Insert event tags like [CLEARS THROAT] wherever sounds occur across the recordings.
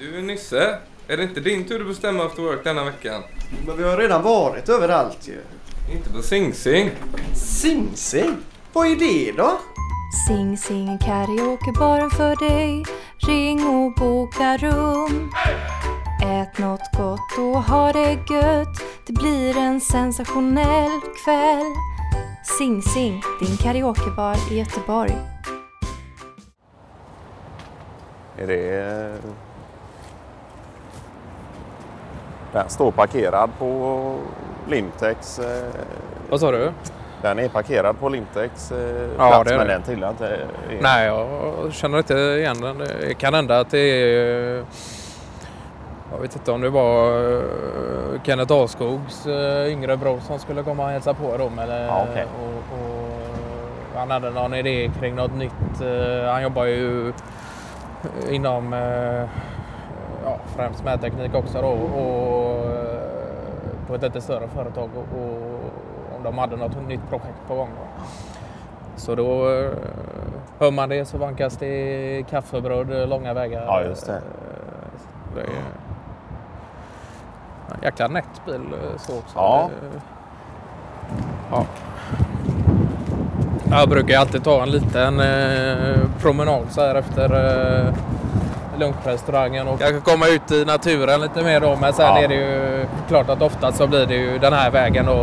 Du Nisse, är det inte din tur att bestämma efter work denna veckan? Men vi har redan varit överallt ju. Inte på Sing Sing. Sing Sing? Vad är det då? Sing Sing karaokebaren för dig Ring och boka rum Ät något gott och ha det gött Det blir en sensationell kväll Sing Sing, din karaokebar i Göteborg Är det... Den står parkerad på Limtex. eh, Vad sa du? Den är parkerad på Limtex eh, Ja, plats, det men det. den tillhör inte... Nej, jag känner inte igen den. Det kan hända att det är... Jag vet inte om det var eh, Kenneth Askogs eh, yngre bror som skulle komma och hälsa på dem. Eller, Ja, okej. och, och han hade någon idé kring något nytt. Eh, Han jobbar ju inom eh, ja, främst mätteknik också då, och eh, på ett lite större företag. Och, och om de hade något nytt projekt på gång. Då. Så då eh, hör man det så vankas det kaffebröd långa vägar. Ja, just det. Eh, det är en jäkla nätt bil eh, så också. Ja. Ja. Jag brukar alltid ta en liten promenad så här efter eh, lunchrestaurangen och kanske komma ut i naturen lite mer då. Men sen Ja. är det ju klart att ofta så blir det ju den här vägen eh,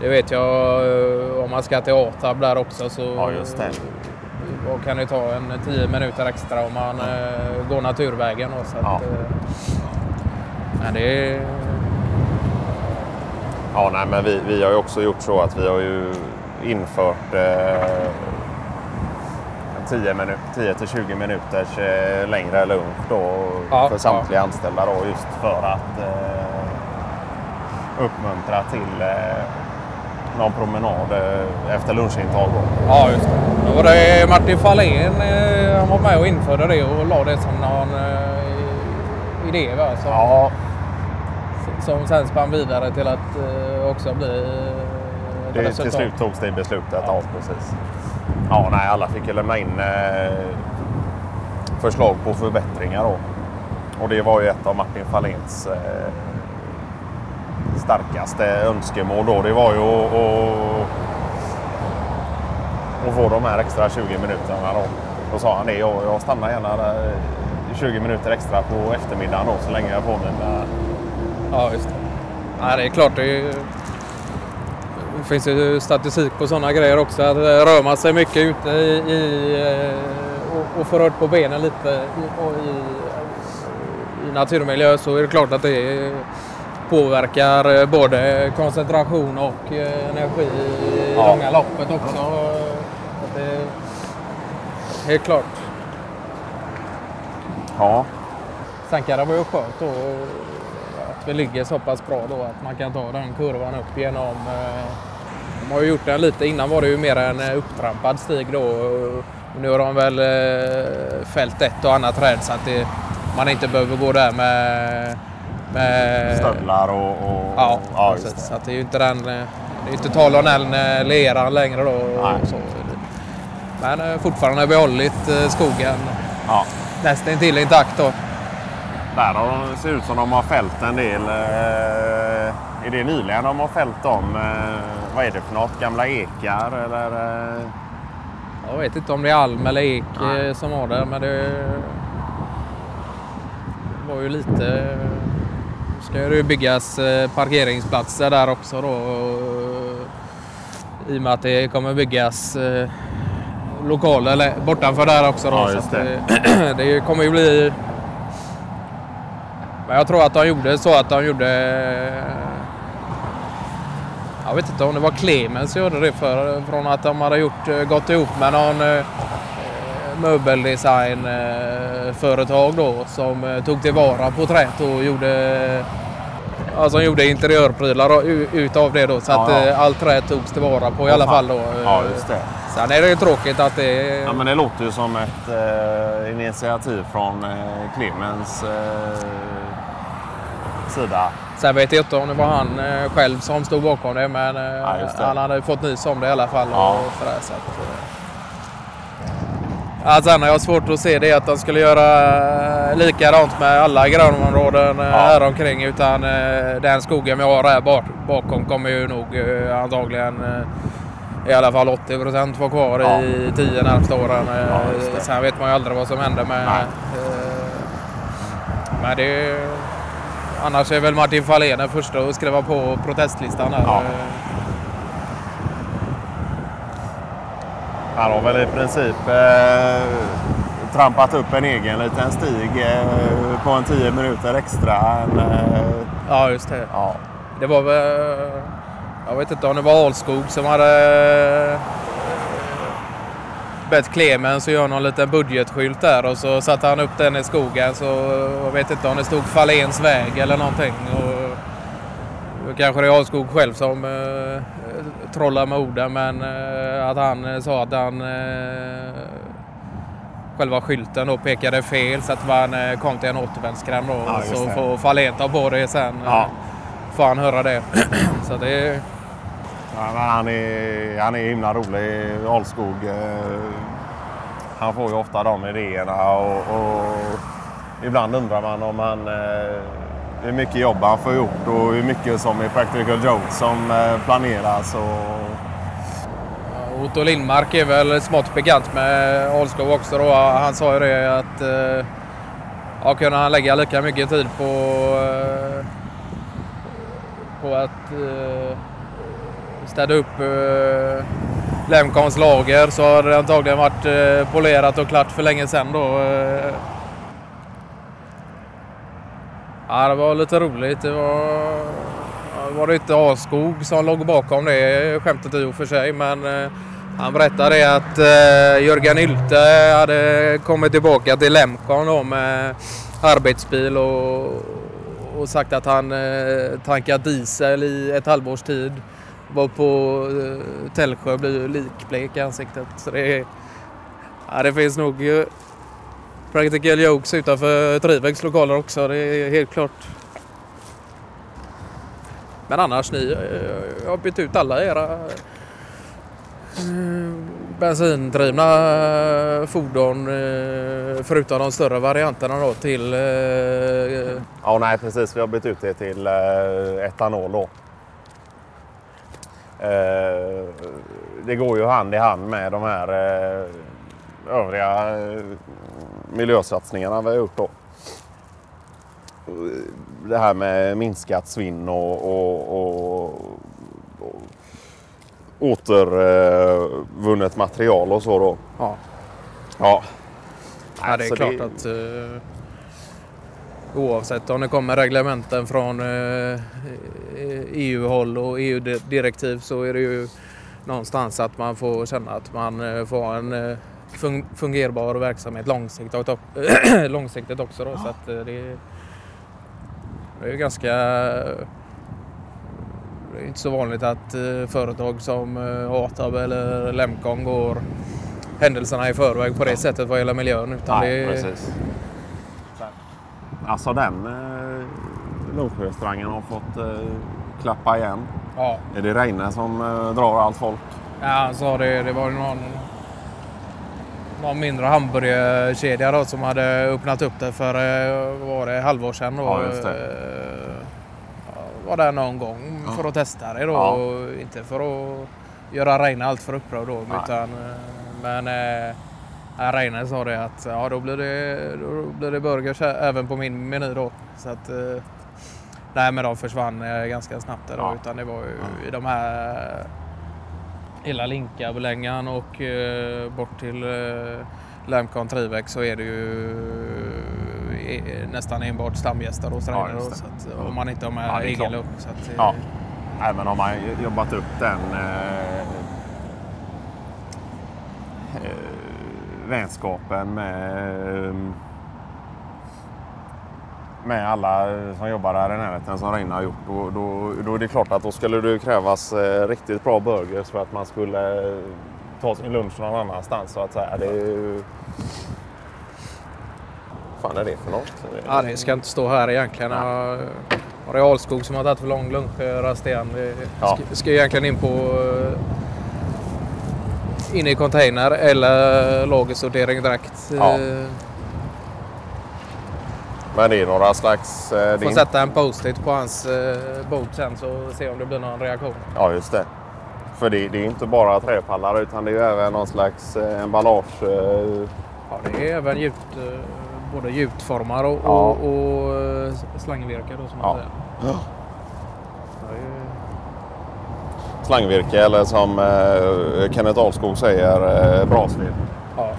Det vet jag om man ska till Atab där också så Ja, just det. då kan det ta en 10 minuter extra om man eh, går naturvägen. Då, så Ja. att, eh, men det är... Ja, nej, men vi, vi har ju också gjort så att vi har ju infört eh, 10, minu 10 till 20 minuters eh, längre lunch då Ja, för samtliga anställda då just för att eh, uppmuntra till eh, någon promenad eh, efter lunchintag. Ja, just det. Då var det Martin Fahlén, eh, han var med och införde det och la det som någon eh, idé va? Som, Ja, som sen spann vidare till att också bli det, till slut togs det beslutet. Ja. precis. Ja, nej, alla fick lämna in eh, förslag på förbättringar då. Och det var ju ett av Martin Fahléns eh, starkaste önskemål då. Det var ju att, att, att få de här extra 20 minuterna då. Då sa han det. Jag, jag stannar gärna 20 eh, minuter extra på eftermiddagen då, så länge jag får mina... Ja, just det. Ja, det är klart. Det, är, ju- det finns ju statistik på sådana grejer också. Att eh, rör man sig mycket ute i, i, eh, och, och får rört på benen lite i, i, i naturmiljö så är det klart att det påverkar eh, både koncentration och energi i Ja. långa loppet också. Det är helt klart. Ja, Sen kan det vara skönt att vi ligger så pass bra då att man kan ta den kurvan upp genom... eh, De har ju gjort den lite. Innan var det ju mer en eh, upptrampad stig då. Och nu har de väl eh, fällt ett och annat träd så att det, man inte behöver gå där med... med stövlar och... och Ja, ja precis. just Så det. att det är ju inte den... Det är inte tal om den leran längre då. Nej. Och så. Men fortfarande behållit eh, skogen Ja. nästan till intakt då. Där de, ser ut som de har fällt en del. Eh, är det nyligen de har fällt dem? Eh, vad är det för något? Gamla ekar eller? Eh, Jag vet inte om det är alm eller ek Nej. eh, som var där, men det var ju lite... Nu ska det ju byggas eh, parkeringsplatser där också då. I och med att det kommer byggas eh, lokaler bortanför där också. Då, Ja, så just att det, det [CLEARS THROAT] kommer ju bli... Men jag tror att de gjorde så att de gjorde... Jag vet inte om det var Clemens som gjorde det för, från att de hade gjort, eh, gått ihop med någon eh, möbeldesignföretag då som eh, tog tillvara på träet och gjorde Alltså gjorde interiörprylar utav det då så Ja, att ja. eh, allt trä togs tillvara på i Åh, alla fall då. ja, just det. Sen är det ju tråkigt att det Ja, men det låter ju som ett eh, initiativ från eh, Clemens eh, sida. Sen vet jag inte om det var han eh, själv som stod bakom det men eh, Ja, det. han hade fått nys om det i alla fall. Ja. Och sådär, så att, eh, Ja, sen har jag svårt att se det att de skulle göra likadant med alla grönområden eh, här omkring. Utan den skogen vi har här bak, bakom kommer ju nog antagligen i alla fall 80 procent vara kvar Ja. i tio närmsta åren. Ja, det. sen vet man ju aldrig vad som händer med... Nej. Men det... Annars är väl Martin Fahlén den första att skriva på protestlistan här. Ja. Eh, Han har väl i princip eh, trampat upp en egen liten stig eh, på en 10 minuter extra. En, eh, Ja, just det. ja. Det var väl... Jag vet inte om det var Alskog som hade eh, bett Clemens att göra någon liten budgetskylt där och så satte han upp den i skogen så jag vet inte om det stod Falléns väg eller någonting. Och kanske det är Alskog själv som eh, trollar med orden men eh, att han eh, sa att han eh, själva skylten då pekade fel så att man eh, kom till en återvändsgränd då. Ja, så får Fahlén ta på det sen. Ja. Får han höra det. [CLEARS THROAT] så det. Ja, men han, är, han är himla rolig, Alskog. Eh, han får ju ofta de idéerna och, och ibland undrar man om han, eh, hur mycket jobb han får gjort och hur mycket som är practical jokes som eh, planeras. Och, Otto Lindmark är väl smått bekant med Alskog också då. Han sa ju det att eh, ja, kunde han lägga lika mycket tid på, på att städa upp eh, Lemkons lager så hade det antagligen varit eh, polerat och klart för länge sedan då. Eh. Ja, det var lite roligt. Det var, var det inte Askog som låg bakom det skämtet i och för sig. Men eh, han berättade att eh, Jörgen Hylte hade kommit tillbaka till Lemkon då med arbetsbil och, och sagt att han eh, tankat diesel i ett halvårs tid. Var på eh, Tällsjö blev likblek i ansiktet. Så det, är- ja, det finns nog ju practical jokes utanför Trivex lokaler också. Det är helt klart. Men annars ni eh, jag har bytt ut alla era eh, bensindrivna fordon förutom de större varianterna då till ja, nej, precis. Vi har bytt ut det till etanol då. Eh, det går ju hand i hand med de här eh, övriga eh, miljösatsningarna vi har gjort då. Det här med minskat svinn och, och, och, och återvunnet material och så då. ja, Ja, ja, det är så klart att eh, oavsett om det kommer reglementen från eh, EU-håll och EU-direktiv så är det ju någonstans att man får känna att man eh, får en eh, fun- fungerbar verksamhet långsiktigt, [CLEARS THROAT] långsiktigt också. Då, så att det, är- det är ju ganska det är inte så vanligt att företag som Atab eller Lemcon går händelserna i förväg på det sättet vad gäller miljön. Utan Nej, det är, precis. Alltså den eh, Nordsjörestaurangen har fått eh, klappa igen. ja, Är det Reine som eh, drar allt folk? Ja, han sa det. Det var någon, någon mindre hamburgerkedja då som hade öppnat upp det för eh, var det, halvår sedan. Då. Ja, just det. Eh, ja, Var där någon gång för att testa det då. Ja. Och inte för att göra Reine allt för upprörd då. Nej. Utan, eh, men Reine sa det att ja, då blir det, då blir det burgers även på min meny då. Så att, eh, nej, men de försvann eh, ganska snabbt där då. Ja. Utan det var ju i de här hela Linkabulängan och eh, bort till eh, Lamcon Trivex så är det ju eh, nästan enbart stamgäster hos Ja, Reine det. så att, om man inte har med Ja, egen luck. Så att, eh, Ja. Men har man jobbat upp den eh, eh, vänskapen med, eh, med alla som jobbar här i närheten som Reine har gjort. Då, då, då är det klart att då skulle det krävas eh, riktigt bra burgers för att man skulle eh, ta sin lunch någon annanstans. Så att säga. Det är ju... Vad fan är det för något? Ja, det ska inte stå här egentligen. Ja. Var det Alskog som har tagit för lång lunchrast igen? Det Ja. ska, ska egentligen in på in i container eller lagersortering direkt. Ja. Eh, Men det är några slags... eh, Får är sätta en post-it på hans eh, bord sen så se om det blir någon reaktion. Ja, just det. För det, det är inte bara träpallar utan det är ju även någon slags eh, emballage. Eh, Ja, det är även gjut, eh, både gjutformar och, Ja. och, och eh, slangvirke då som man Ja. säger. Ja. Slangvirke eller som eh, Kenneth Ahlskog säger, eh, brasved. Ja.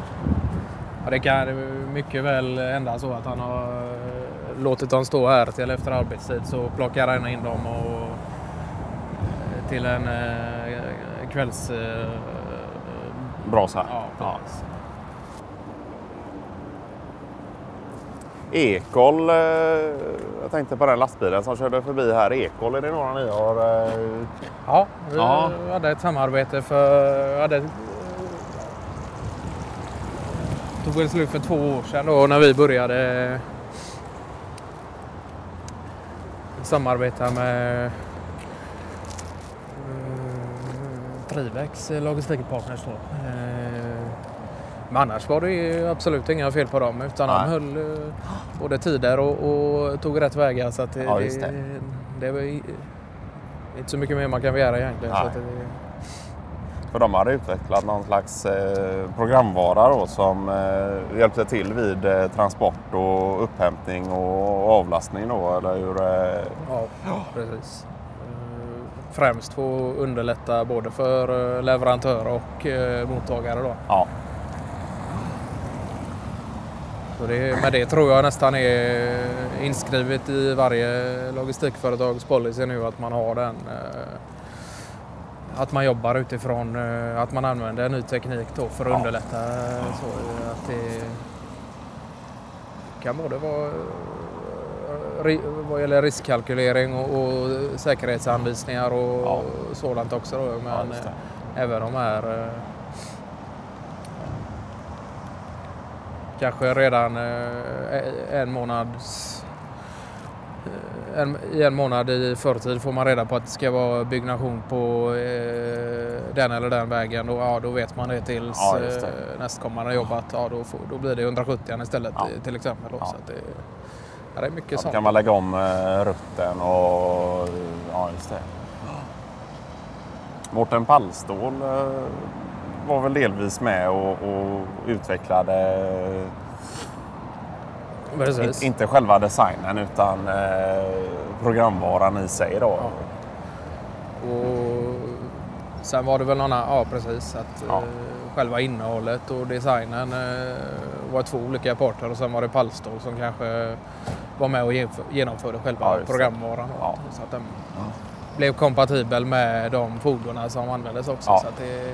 ja, det kan mycket väl hända så att han har eh, låtit dem stå här till efter arbetstid så plockar han in dem och eh, till en eh, kvälls... Eh, Brasa. ja, precis. Ekol, eh, jag tänkte på den lastbilen som körde förbi här. Ekol, är det några ni har? Eh, Ja, vi Ja. hade ett samarbete för... Hade, tog väl slut för två år sedan då när vi började samarbeta med eh, Trivex logistikpartners då. Men annars var det absolut inga fel på dem utan de Nej. höll eh, både tider och, och tog rätt vägar. Så det, Ja, det. det, var inte så mycket mer man kan begära egentligen. Så Nej. att det, för de hade utvecklat någon slags eh, programvara då, som eh, hjälpte till vid eh, transport och upphämtning och avlastning då, eller hur? Ja, precis. Främst för att underlätta både för leverantör och mottagare. Då. ja. Så det, men det tror jag nästan är inskrivet i varje logistikföretags policy nu att man har den. eh, Att man jobbar utifrån eh, att man använder ny teknik då för att Ja. underlätta. eh, Så att det kan både vara vad gäller riskkalkylering och, och säkerhetsanvisningar och Ja. sådant också. Då. Ja, Men eh, även de här kanske redan eh, en månads eh, en, i en månad i förtid får man reda på att det ska vara byggnation på eh, den eller den vägen. Och, ja, då vet man det tills Ja, det. eh, nästkommande jobb att ja, då, får, då blir det 170 istället Ja. eh, till exempel. Då, Ja. så att det, ja, det är mycket Ja, då sånt. kan man lägga om eh, rutten och... Ja, just det. Mårten Pallstål eh, var väl delvis med och, och utvecklade in, inte själva designen utan eh, programvaran i sig då. Ja. Och sen var det väl någon annan, ja precis, att Ja. eh, själva innehållet och designen eh, var två olika parter och sen var det Pallstål som kanske var med och genomför- genomförde själva Ja, programvaran. Ja. Så att den blev kompatibel med de fordonen som användes också. Så att det,